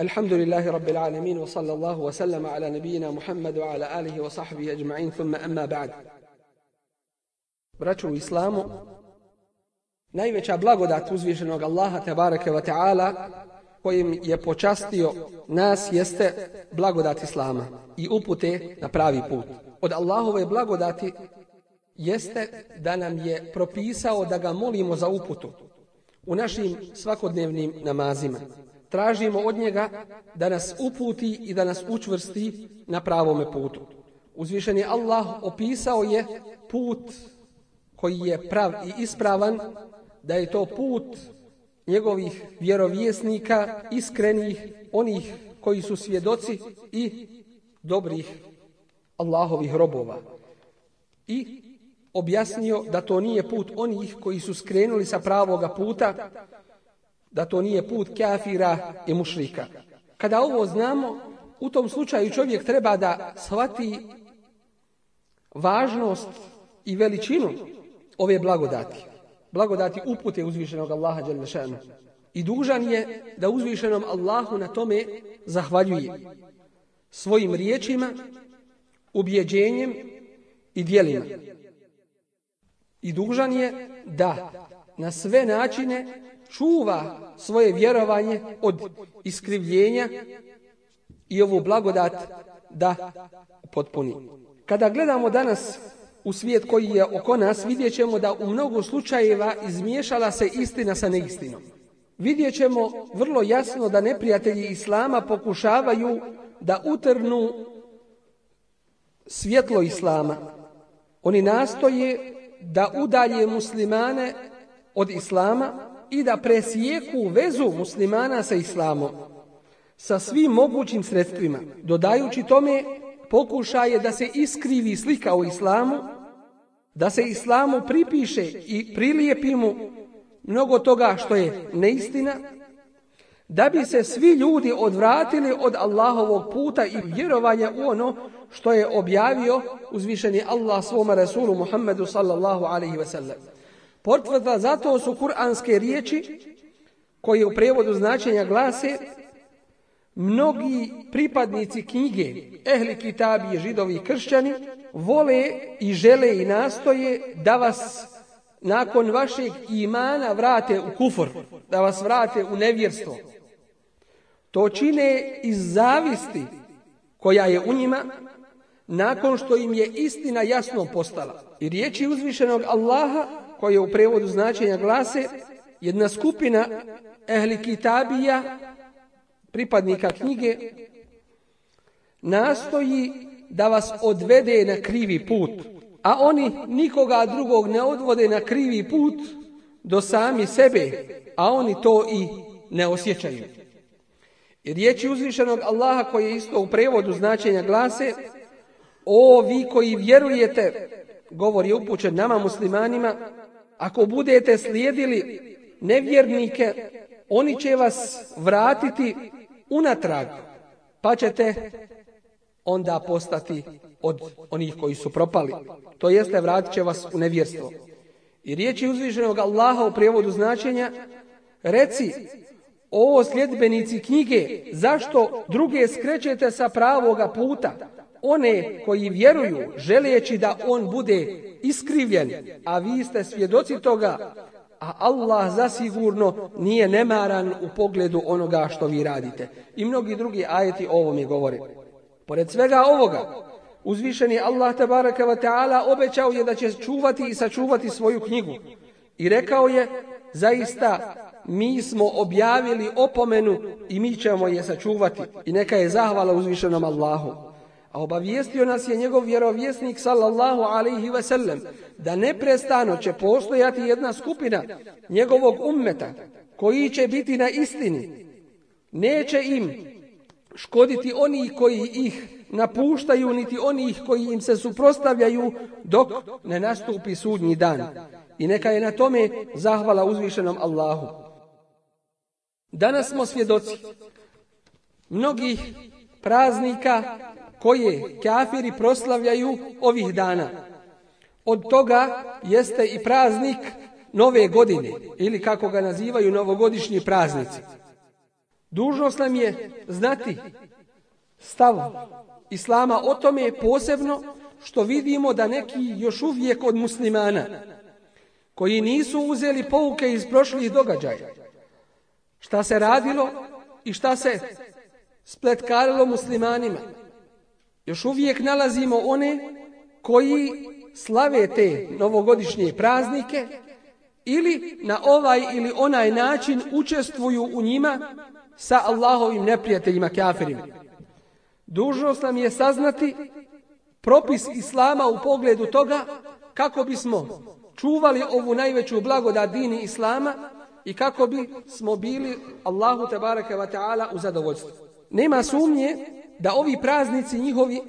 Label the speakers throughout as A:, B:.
A: الحمد لله رب العالمين وصلى الله وسلم على نبينا محمد وعلى آله وصحبه أجمعين ثم أما بعد رجو إسلام najveća blagodat uzvišenog Allaha tebareke ve taala kojim je počastio nas jeste blagodat islama i upute na pravi put. Od Allahove blagodati jeste da nam je propisao da ga molimo za uputu u našim svakodnevnim namazima tražimo od njega da nas uputi i da nas učvrsti na pravome putu. Uzvišen je Allah opisao je put koji je prav i ispravan, da je to put njegovih vjerovjesnika, iskrenih, onih koji su svjedoci i dobrih Allahovih robova. I objasnio da to nije put onih koji su skrenuli sa pravoga puta, da to nije put kafira i mušrika. Kada ovo znamo, u tom slučaju čovjek treba da shvati važnost i veličinu ove blagodati. Blagodati upute uzvišenog Allaha Đelešanu. I dužan je da uzvišenom Allahu na tome zahvaljuje svojim riječima, ubjeđenjem i dijelima. I dužan je da na sve načine čuva svoje vjerovanje od iskrivljenja i ovu blagodat da potpuni. Kada gledamo danas u svijet koji je oko nas, vidjet ćemo da u mnogo slučajeva izmiješala se istina sa neistinom. Vidjet ćemo vrlo jasno da neprijatelji Islama pokušavaju da utrnu svjetlo Islama. Oni nastoje da udalje muslimane od Islama, i da presijeku vezu muslimana sa islamom sa svim mogućim sredstvima, dodajući tome pokušaje da se iskrivi slika o islamu, da se islamu pripiše i prilijepi mu mnogo toga što je neistina, da bi se svi ljudi odvratili od Allahovog puta i vjerovanja u ono što je objavio uzvišeni Allah svome Resulu Muhammedu sallallahu alaihi ve sellem. Potvrda zato su kuranske riječi koje u prevodu značenja glase mnogi pripadnici knjige ehli kitabi i židovi i kršćani vole i žele i nastoje da vas nakon vašeg imana vrate u kufor, da vas vrate u nevjerstvo. To čine iz zavisti koja je u njima nakon što im je istina jasno postala. I riječi uzvišenog Allaha koje u prevodu značenja glase jedna skupina ehli kitabija, pripadnika knjige, nastoji da vas odvede na krivi put, a oni nikoga drugog ne odvode na krivi put do sami sebe, a oni to i ne osjećaju. I riječi uzvišenog Allaha koje je isto u prevodu značenja glase, o vi koji vjerujete govor je upućen nama muslimanima, ako budete slijedili nevjernike, oni će vas vratiti unatrag, pa ćete onda postati od onih koji su propali. To jeste, vratit će vas u nevjerstvo. I riječi uzviženog Allaha u prijevodu značenja, reci, ovo sljedbenici knjige, zašto druge skrećete sa pravoga puta? one koji vjeruju želeći da on bude iskrivljen, a vi ste svjedoci toga, a Allah zasigurno nije nemaran u pogledu onoga što vi radite. I mnogi drugi ajeti o ovome govore. Pored svega ovoga, uzvišeni Allah tabaraka wa ta'ala obećao je da će čuvati i sačuvati svoju knjigu. I rekao je, zaista mi smo objavili opomenu i mi ćemo je sačuvati. I neka je zahvala uzvišenom Allahu a obavijestio nas je njegov vjerovjesnik sallallahu alaihi ve sellem da neprestano će postojati jedna skupina njegovog ummeta koji će biti na istini. Neće im škoditi oni koji ih napuštaju niti oni koji im se suprostavljaju dok ne nastupi sudnji dan. I neka je na tome zahvala uzvišenom Allahu. Danas smo svjedoci mnogih praznika koje kafiri proslavljaju ovih dana. Od toga jeste i praznik nove godine, ili kako ga nazivaju novogodišnji praznici. Dužnost nam je znati stav Islama o tome posebno što vidimo da neki još uvijek od muslimana koji nisu uzeli pouke iz prošlih događaja. Šta se radilo i šta se spletkarilo muslimanima još uvijek nalazimo one koji slave te novogodišnje praznike ili na ovaj ili onaj način učestvuju u njima sa Allahovim neprijateljima kafirima. Dužnost nam je saznati propis Islama u pogledu toga kako bismo čuvali ovu najveću blagodat dini Islama i kako bi smo bili Allahu tebareke wa ta'ala u zadovoljstvu. Nema sumnje da ovi praznici njihovi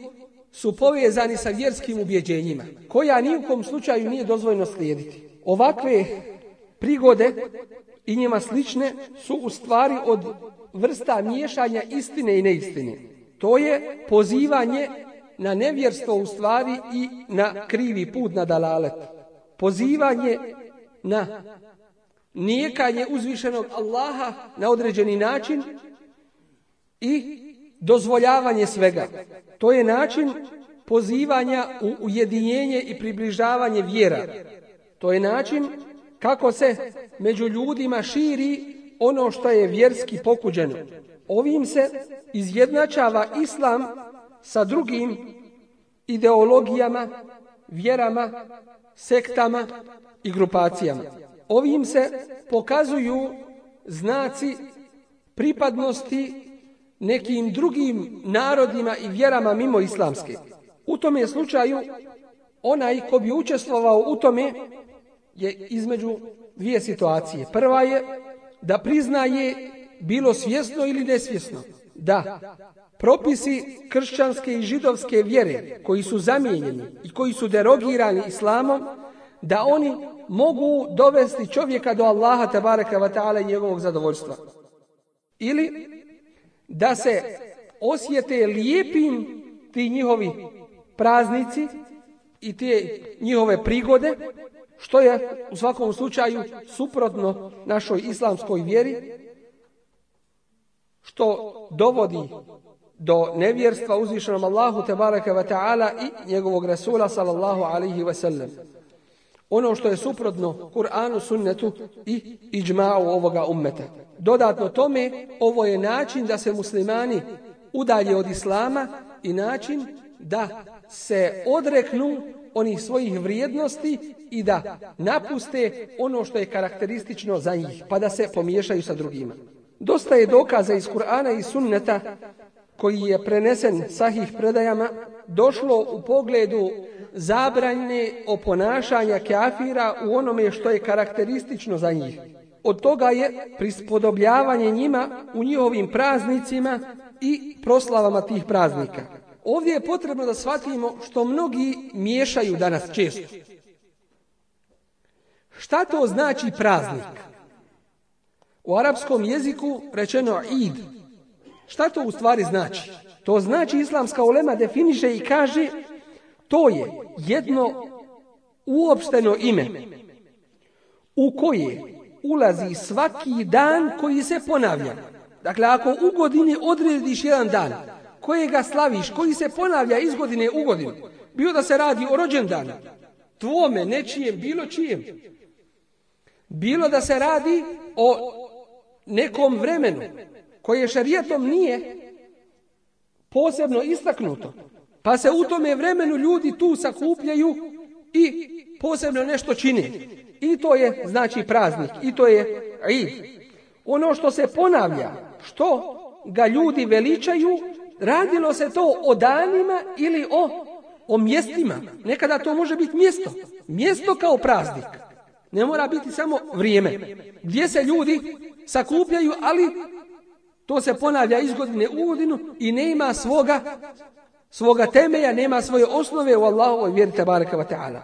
A: su povezani sa vjerskim ubjeđenjima, koja nijukom slučaju nije dozvojno slijediti. Ovakve prigode i njima slične su u stvari od vrsta miješanja istine i neistine. To je pozivanje na nevjerstvo u stvari i na krivi put na dalalet. Pozivanje na nijekanje uzvišenog Allaha na određeni način i dozvoljavanje svega. To je način pozivanja u ujedinjenje i približavanje vjera. To je način kako se među ljudima širi ono što je vjerski pokuđeno. Ovim se izjednačava islam sa drugim ideologijama, vjerama, sektama i grupacijama. Ovim se pokazuju znaci pripadnosti nekim drugim narodima i vjerama mimo islamske. U tome slučaju, onaj ko bi učestvovao u tome je između dvije situacije. Prva je da priznaje bilo svjesno ili nesvjesno. Da, propisi kršćanske i židovske vjere koji su zamijenjeni i koji su derogirani islamom, da oni mogu dovesti čovjeka do Allaha tabaraka wa ta'ala i njegovog zadovoljstva. Ili da se osjete lijepim ti njihovi praznici i te njihove prigode, što je u svakom slučaju suprotno našoj islamskoj vjeri, što dovodi do nevjerstva uzvišenom Allahu tebareke ve taala i njegovog resula sallallahu alejhi ve sellem ono što je suprotno Kur'anu, sunnetu i iđma'u ovoga ummeta. Dodatno tome, ovo je način da se muslimani udalje od Islama i način da se odreknu onih svojih vrijednosti i da napuste ono što je karakteristično za njih, pa da se pomiješaju sa drugima. Dosta je dokaza iz Kur'ana i sunneta koji je prenesen sahih predajama, došlo u pogledu zabranje oponašanja kafira u onome što je karakteristično za njih. Od toga je prispodobljavanje njima u njihovim praznicima i proslavama tih praznika. Ovdje je potrebno da shvatimo što mnogi miješaju danas često. Šta to znači praznik? U arapskom jeziku rečeno id, Šta to u stvari znači? To znači islamska olema definiše i kaže to je jedno uopšteno ime u koje ulazi svaki dan koji se ponavlja. Dakle, ako u godini odrediš jedan dan koje ga slaviš, koji se ponavlja iz godine u godinu, bio da se radi o rođendanu, tvome, nečijem, bilo čijem, bilo da se radi o nekom vremenu, koje šarijetom nije posebno istaknuto. Pa se u tome vremenu ljudi tu sakupljaju i posebno nešto čine. I to je znači praznik. I to je i ono što se ponavlja, što ga ljudi veličaju, radilo se to o danima ili o o mjestima. Nekada to može biti mjesto. Mjesto kao praznik. Ne mora biti samo vrijeme. Gdje se ljudi sakupljaju, ali To se ponavlja iz godine u godinu i nema svoga svoga temeja, nema svoje osnove u Allahovoj vjeri tabaraka wa ta'ala.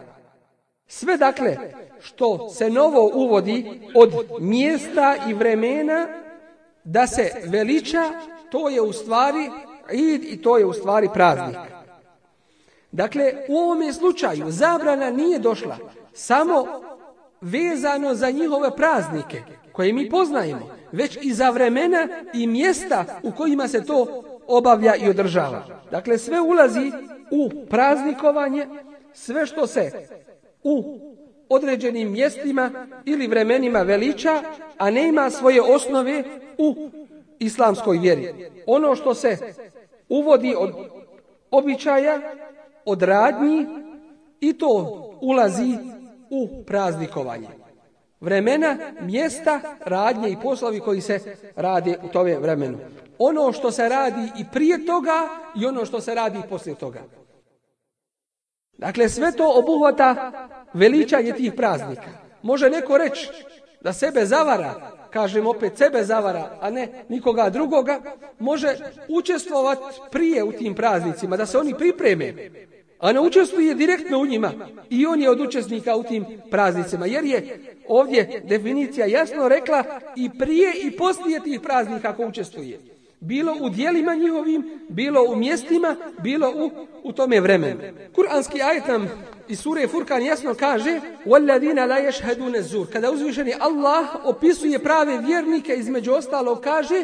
A: Sve dakle što se novo uvodi od mjesta i vremena da se veliča, to je u stvari id i to je u stvari praznik. Dakle, u ovome slučaju zabrana nije došla samo vezano za njihove praznike koje mi poznajemo već i za vremena i mjesta u kojima se to obavlja i održava. Dakle, sve ulazi u praznikovanje, sve što se u određenim mjestima ili vremenima veliča, a ne ima svoje osnove u islamskoj vjeri. Ono što se uvodi od običaja, od radnji, i to ulazi u praznikovanje vremena, mjesta, radnje i poslovi koji se radi u tome vremenu. Ono što se radi i prije toga i ono što se radi i poslije toga. Dakle, sve to obuhvata veličanje tih praznika. Može neko reći da sebe zavara, kažem opet sebe zavara, a ne nikoga drugoga, može učestvovati prije u tim praznicima, da se oni pripreme a ne učestvuje direktno u njima i on je od učesnika u tim praznicima jer je ovdje definicija jasno rekla i prije i poslije tih praznika ako učestvuje bilo u dijelima njihovim bilo u mjestima bilo u, u tome vremenu kuranski ajetam iz sure Furkan jasno kaže وَالَّذِينَ لَا يَشْهَدُونَ الزُّرِ kada uzvišeni Allah opisuje prave vjernike između ostalog kaže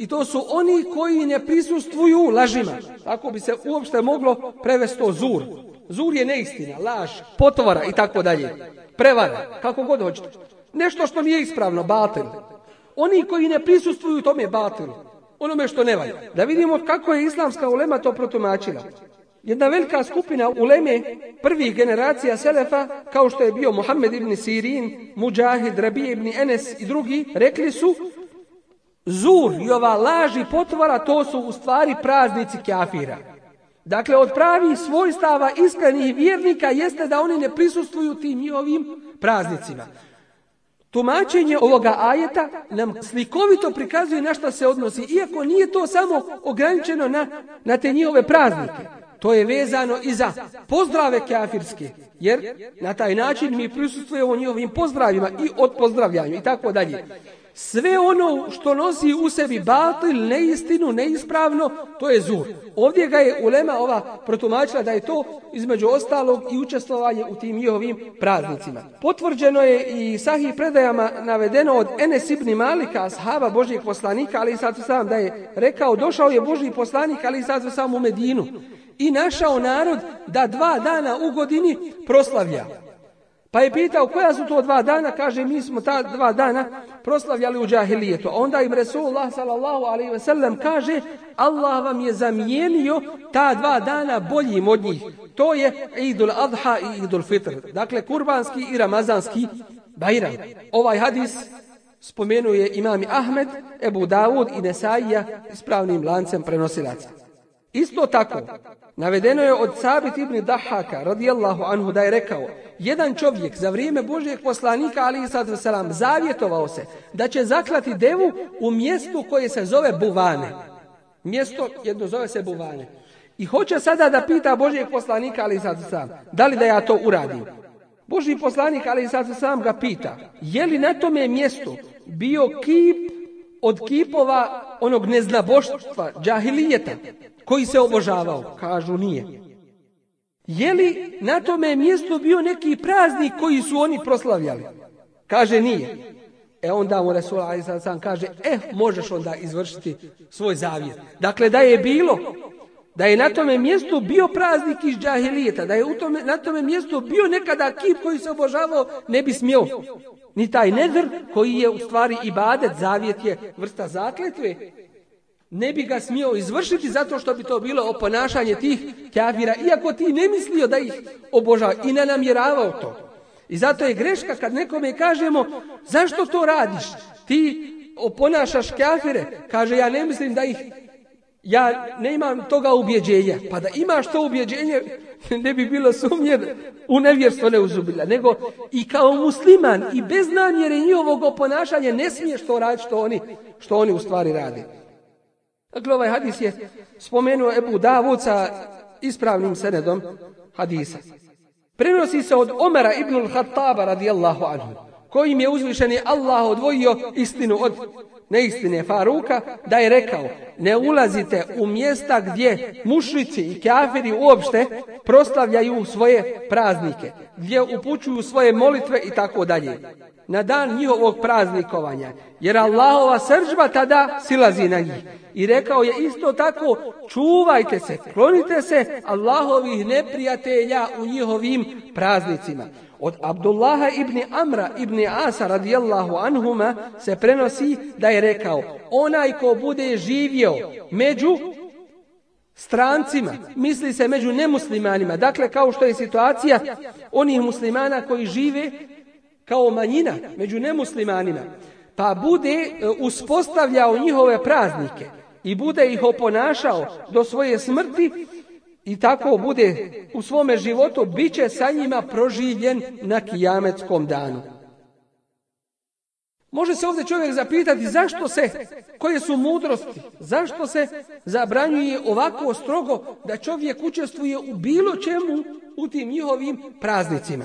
A: I to su oni koji ne prisustvuju lažima. Tako bi se uopšte moglo prevesti to zur. Zur je neistina, laž, potvara i tako dalje. Prevara, kako god hoćete. Nešto što nije ispravno, batel. Oni koji ne prisustvuju tome batelu. Onome što ne valja. Da vidimo kako je islamska ulema to protumačila. Jedna velika skupina uleme prvih generacija Selefa, kao što je bio Muhammed ibn Sirin, Mujahid, Rabi ibn Enes i drugi, rekli su Zuh i ova laži potvora to su u stvari praznici kafira. Dakle, od pravih svojstava iskrenih vjernika jeste da oni ne prisustuju tim i ovim praznicima. Tumačenje ovoga ajeta nam slikovito prikazuje na što se odnosi, iako nije to samo ograničeno na, na te njihove praznike. To je vezano i za pozdrave kafirske, jer na taj način mi prisustujemo njihovim pozdravima i od pozdravljanju i tako dalje. Sve ono što nosi u sebi batil, neistinu, neispravno, to je zur. Ovdje ga je ulema ova protumačila da je to između ostalog i učestvovanje u tim njihovim praznicima. Potvrđeno je i sahi predajama navedeno od Enes ibn Malika, sahaba Božijeg poslanika, ali i sad sam da je rekao, došao je Božji poslanik, ali i sad sam u Medinu i našao narod da dva dana u godini proslavlja. Pa je pitao koja su to dva dana, kaže mi smo ta dva dana proslavljali u džahilijetu. Onda im Resulullah sallallahu alaihi ve sellem kaže Allah vam je zamijenio ta dva dana boljim od njih. To je idul adha i idul fitr. Dakle, kurbanski i ramazanski bajram. Ovaj hadis spomenuje imami Ahmed, Ebu Dawud i Nesajja ispravnim lancem prenosilaca. Isto tako, navedeno je od Sabit ibn Dahaka, radijallahu anhu, da je rekao, jedan čovjek za vrijeme Božijeg poslanika, ali i sad selam, zavjetovao se da će zaklati devu u mjestu koje se zove Buvane. Mjesto jedno zove se Buvane. I hoće sada da pita Božijeg poslanika, ali i sad selam, da li da ja to uradim. Božiji poslanik, ali i sad selam, ga pita, je li na tome mjestu bio kip od kipova onog neznaboštva, džahilijeta, koji se obožavao? Kažu nije. Je li na tome mjestu bio neki praznik koji su oni proslavljali? Kaže nije. E onda mu Rasul Aisam kaže, eh, možeš onda izvršiti svoj zavijet. Dakle, da je bilo, da je na tome mjestu bio praznik iz džahilijeta, da je u tome, na tome mjestu bio nekada kip koji se obožavao, ne bi smio ni taj nedr koji je u stvari ibadet, zavjet je vrsta zakletve, ne bi ga smio izvršiti zato što bi to bilo oponašanje tih kafira, iako ti ne mislio da ih obožava i ne namjeravao to. I zato je greška kad nekome kažemo zašto to radiš, ti oponašaš kafire, kaže ja ne mislim da ih Ja ne imam toga ubjeđenja. Pa da imaš to ubjeđenje, ne bi bilo sumnje u nevjerstvo ne uzubila. Nego i kao musliman i bez namjere njihovog oponašanja ne smiješ to raditi što oni, što oni u stvari radi. Dakle, ovaj hadis je spomenuo Ebu Davud sa ispravnim senedom hadisa. Prenosi se od Omera ibn al-Hattaba radijallahu anhu, kojim je uzvišeni Allah odvojio istinu od neistine Faruka, da je rekao, ne ulazite u mjesta gdje mušnici i kafiri uopšte proslavljaju svoje praznike, gdje upućuju svoje molitve i tako dalje na dan njihovog praznikovanja, jer Allahova sržba tada silazi na njih. I rekao je isto tako, čuvajte se, klonite se Allahovih neprijatelja u njihovim praznicima. Od Abdullaha ibn Amra ibn Asa radijallahu anhuma se prenosi da je rekao, onaj ko bude živio među strancima, misli se među nemuslimanima, dakle kao što je situacija onih muslimana koji žive kao manjina među nemuslimanima, pa bude e, uspostavljao njihove praznike i bude ih oponašao do svoje smrti i tako bude u svome životu, bit će sa njima proživljen na kijametskom danu. Može se ovdje čovjek zapitati zašto se, koje su mudrosti, zašto se zabranjuje ovako strogo da čovjek učestvuje u bilo čemu u tim njihovim praznicima.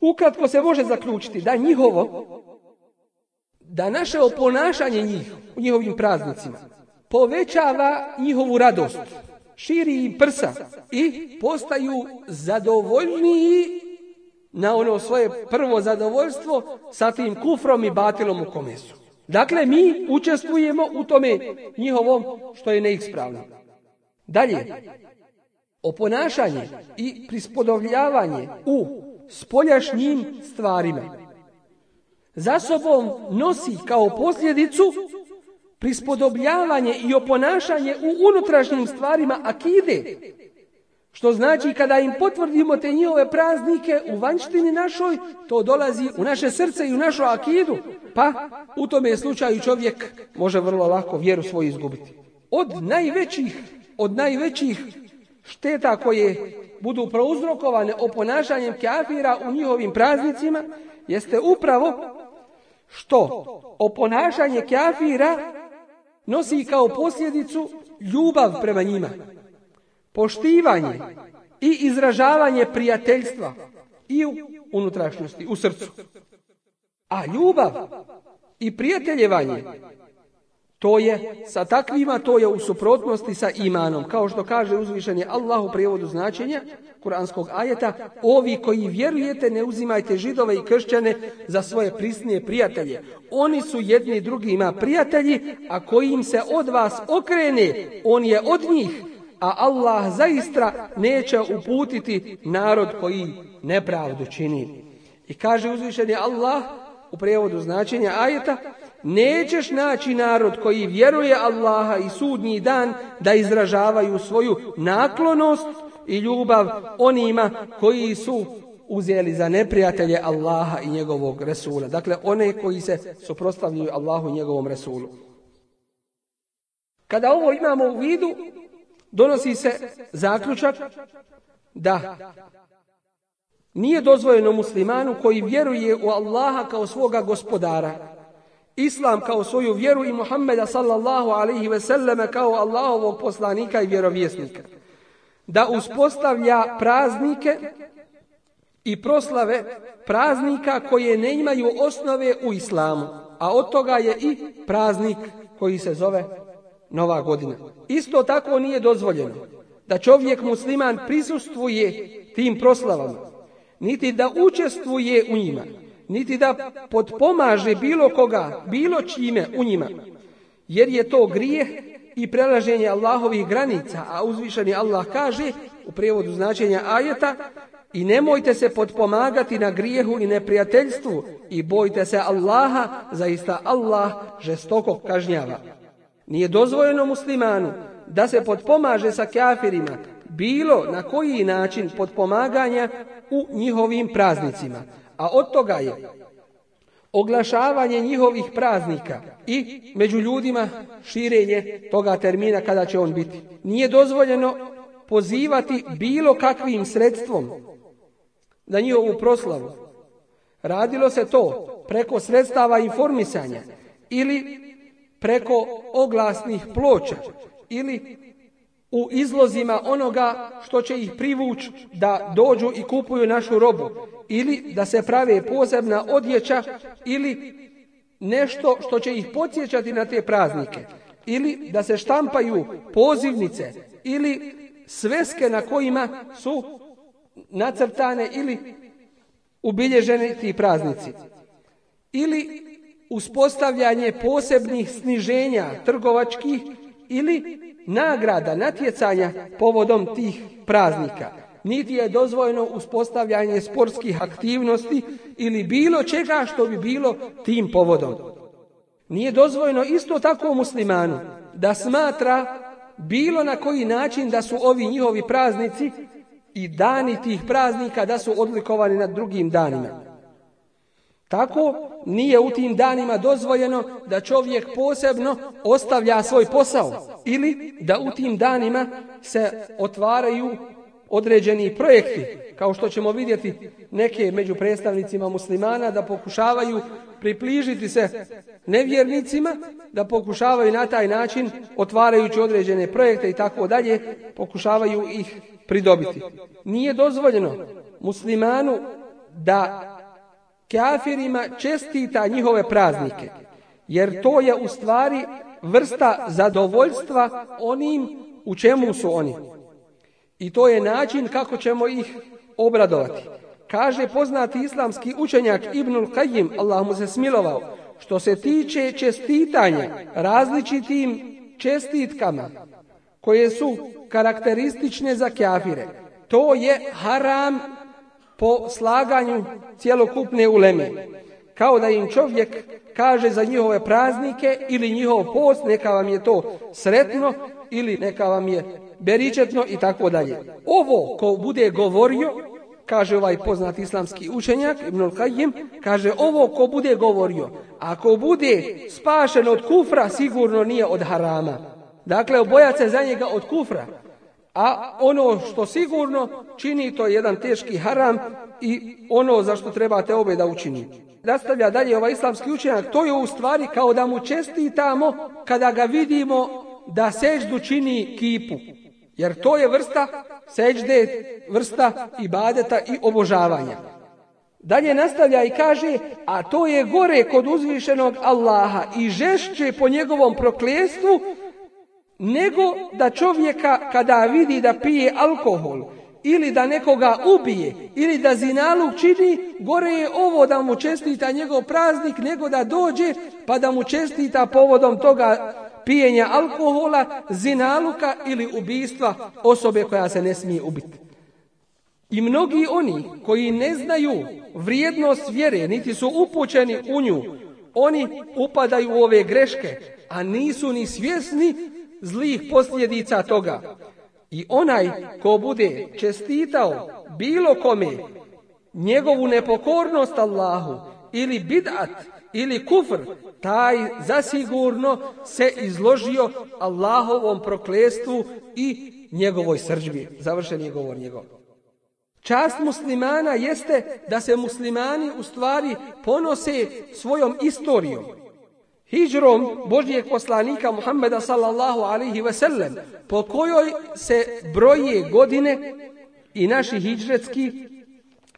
A: Ukratko se može zaključiti da njihovo, da naše oponašanje njih u njihovim praznicima povećava njihovu radost, širi im prsa i postaju zadovoljniji na ono svoje prvo zadovoljstvo sa tim kufrom i batilom u komesu. Dakle, mi učestvujemo u tome njihovom što je neispravno. Dalje, oponašanje i prispodovljavanje u spoljašnjim stvarima. Za sobom nosi kao posljedicu prispodobljavanje i oponašanje u unutrašnjim stvarima akide, što znači kada im potvrdimo te njihove praznike u vanjštini našoj, to dolazi u naše srce i u našu akidu, pa u tome slučaju čovjek može vrlo lako vjeru svoju izgubiti. Od najvećih, od najvećih šteta koje budu prouzrokovane oponašanjem kafira u njihovim praznicima jeste upravo što oponašanje kafira nosi kao posljedicu ljubav prema njima, poštivanje i izražavanje prijateljstva i u unutrašnjosti, u srcu. A ljubav i prijateljevanje To je, sa takvima to je u suprotnosti sa imanom. Kao što kaže uzvišenje Allah u prijevodu značenja, kuranskog ajeta, ovi koji vjerujete ne uzimajte židove i kršćane za svoje prisnije prijatelje. Oni su jedni drugima prijatelji, a koji im se od vas okrene, on je od njih. A Allah zaista neće uputiti narod koji nepravdu čini. I kaže uzvišenje Allah u prijevodu značenja ajeta, Nećeš naći narod koji vjeruje Allaha i sudnji dan da izražavaju svoju naklonost i ljubav onima koji su uzeli za neprijatelje Allaha i njegovog Resula. Dakle, one koji se suprostavljuju Allahu i njegovom Resulu. Kada ovo imamo u vidu, donosi se zaključak da nije dozvojeno muslimanu koji vjeruje u Allaha kao svoga gospodara, islam kao svoju vjeru i Muhammeda sallallahu alaihi ve selleme kao Allahovog poslanika i vjerovjesnika. Da uspostavlja praznike i proslave praznika koje ne imaju osnove u islamu, a od toga je i praznik koji se zove Nova godina. Isto tako nije dozvoljeno da čovjek musliman prisustvuje tim proslavama, niti da učestvuje u njima, niti da potpomaže bilo koga, bilo čime u njima, jer je to grijeh i prelaženje Allahovih granica, a uzvišeni Allah kaže u prevodu značenja ajeta i nemojte se potpomagati na grijehu i neprijateljstvu i bojte se Allaha, zaista Allah žestoko kažnjava. Nije dozvojeno muslimanu da se potpomaže sa kafirima bilo na koji način potpomaganja u njihovim praznicima. A od toga je oglašavanje njihovih praznika i među ljudima širenje toga termina kada će on biti. Nije dozvoljeno pozivati bilo kakvim sredstvom na njihovu proslavu. Radilo se to preko sredstava informisanja ili preko oglasnih ploča ili u izlozima onoga što će ih privući da dođu i kupuju našu robu ili da se prave posebna odjeća ili nešto što će ih podsjećati na te praznike ili da se štampaju pozivnice ili sveske na kojima su nacrtane ili ubilježeni ti praznici ili uspostavljanje posebnih sniženja trgovačkih ili nagrada natjecanja povodom tih praznika. Niti je dozvojeno uspostavljanje sportskih aktivnosti ili bilo čega što bi bilo tim povodom. Nije dozvojeno isto tako muslimanu da smatra bilo na koji način da su ovi njihovi praznici i dani tih praznika da su odlikovani nad drugim danima. Tako nije u tim danima dozvoljeno da čovjek posebno ostavlja svoj posao ili da u tim danima se otvaraju određeni projekti, kao što ćemo vidjeti neke među predstavnicima muslimana da pokušavaju približiti se nevjernicima, da pokušavaju na taj način, otvarajući određene projekte i tako dalje, pokušavaju ih pridobiti. Nije dozvoljeno muslimanu da kafirima čestita njihove praznike, jer to je u stvari vrsta zadovoljstva onim u čemu su oni. I to je način kako ćemo ih obradovati. Kaže poznati islamski učenjak Ibnul Qajim, Allah mu se smilovao, što se tiče čestitanja različitim čestitkama koje su karakteristične za kafire. To je haram po slaganju cijelokupne uleme. Kao da im čovjek kaže za njihove praznike ili njihov post, neka vam je to sretno ili neka vam je beričetno i tako dalje. Ovo ko bude govorio, kaže ovaj poznat islamski učenjak Ibn Al-Qayyim, kaže ovo ko bude govorio, ako bude spašen od kufra, sigurno nije od harama. Dakle, obojat se za njega od kufra. A ono što sigurno čini to je jedan teški haram i ono za što trebate obe da učini. Nastavlja dalje ovaj islamski učenjak, to je u stvari kao da mu čestitamo kada ga vidimo da seždu čini kipu. Jer to je vrsta seđde, vrsta ibadeta i obožavanja. Dalje nastavlja i kaže, a to je gore kod uzvišenog Allaha i žešće po njegovom proklestvu nego da čovjeka kada vidi da pije alkohol ili da nekoga ubije ili da zinaluk čini, gore je ovo da mu čestita njegov praznik nego da dođe pa da mu čestita povodom toga pijenja alkohola, zinaluka ili ubistva osobe koja se ne smije ubiti. I mnogi oni koji ne znaju vrijednost vjere, niti su upućeni u nju, oni upadaju u ove greške, a nisu ni svjesni zlih posljedica toga. I onaj ko bude čestitao bilo kome njegovu nepokornost Allahu ili bidat ili kufr, taj zasigurno se izložio Allahovom proklestvu i njegovoj srđbi. Završen je govor njegov. Čast muslimana jeste da se muslimani u stvari ponose svojom istorijom. Hijrom Božijeg poslanika Muhammeda sallallahu alaihi ve sellem, po kojoj se broje godine i naši hijdžetski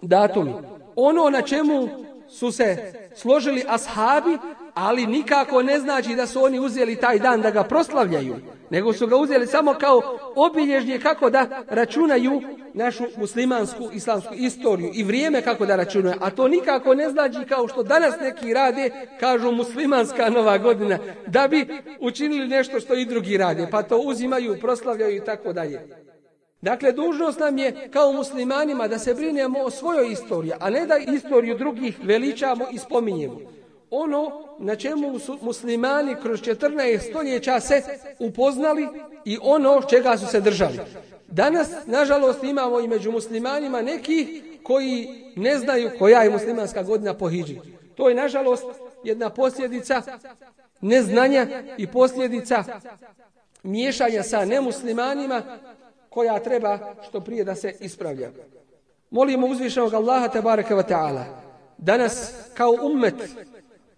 A: datumi. Ono na čemu su se složili ashabi ali nikako ne znači da su oni uzeli taj dan da ga proslavljaju, nego su ga uzeli samo kao obilježnje kako da računaju našu muslimansku islamsku istoriju i vrijeme kako da računaju, a to nikako ne znači kao što danas neki rade, kažu muslimanska nova godina, da bi učinili nešto što i drugi rade, pa to uzimaju, proslavljaju i tako dalje. Dakle, dužnost nam je kao muslimanima da se brinemo o svojoj istoriji, a ne da istoriju drugih veličamo i spominjemo ono na čemu su muslimani kroz 14 stoljeća se upoznali i ono čega su se držali. Danas, nažalost, imamo i među muslimanima neki koji ne znaju koja je muslimanska godina pohiđi. To je, nažalost, jedna posljedica neznanja i posljedica miješanja sa nemuslimanima koja treba što prije da se ispravlja. Molimo uzvišenog Allaha tabaraka wa ta'ala. Danas, kao ummet,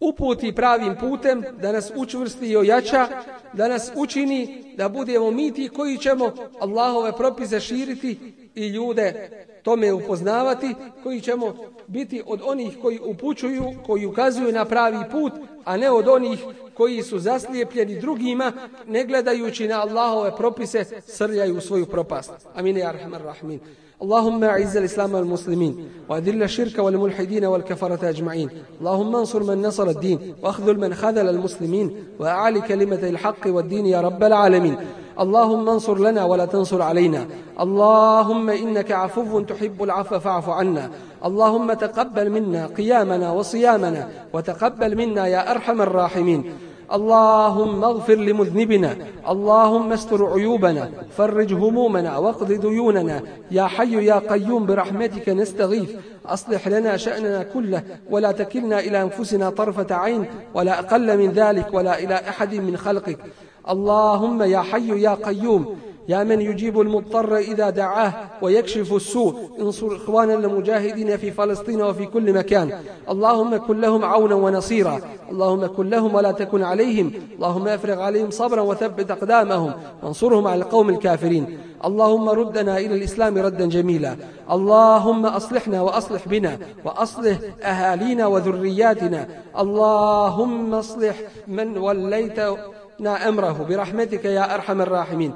A: uputi pravim putem, da nas učvrsti i ojača, da nas učini da budemo mi ti koji ćemo Allahove propise širiti i ljude tome upoznavati koji ćemo biti od onih koji upućuju, koji ukazuju na pravi put, a ne od onih koji su zaslijepljeni drugima ne gledajući na Allahove propise srljaju svoju propast. Amin ja rahman rahmin. اللهم اعز الاسلام والمسلمين واذل الشرك والملحدين والكفره اجمعين اللهم انصر من نصر الدين واخذل من خذل المسلمين واعل كلمه الحق والدين يا رب العالمين اللهم انصر لنا ولا تنصر علينا اللهم إنك عفو تحب العفو فاعف عنا اللهم تقبل منا قيامنا وصيامنا وتقبل منا يا أرحم الراحمين اللهم اغفر لمذنبنا اللهم استر عيوبنا فرج همومنا واقض ديوننا يا حي يا قيوم برحمتك نستغيث أصلح لنا شأننا كله ولا تكلنا إلى أنفسنا طرفة عين ولا أقل من ذلك ولا إلى أحد من خلقك اللهم يا حي يا قيوم يا من يجيب المضطر إذا دعاه ويكشف السوء انصر إخواننا المجاهدين في فلسطين وفي كل مكان اللهم كن لهم عونا ونصيرا اللهم كن لهم ولا تكن عليهم اللهم افرغ عليهم صبرا وثبت أقدامهم وانصرهم على القوم الكافرين اللهم ردنا إلى الإسلام ردا جميلا اللهم أصلحنا وأصلح بنا وأصلح أهالينا وذرياتنا اللهم اصلح من وليت أمره برحمتك يا أرحم الراحمين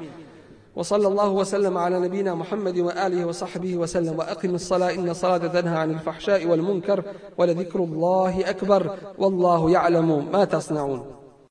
A: وصلى الله وسلم على نبينا محمد وآله وصحبه وسلم وأقم الصلاة إن الصلاة تنهى عن الفحشاء والمنكر ولذكر الله أكبر والله يعلم ما تصنعون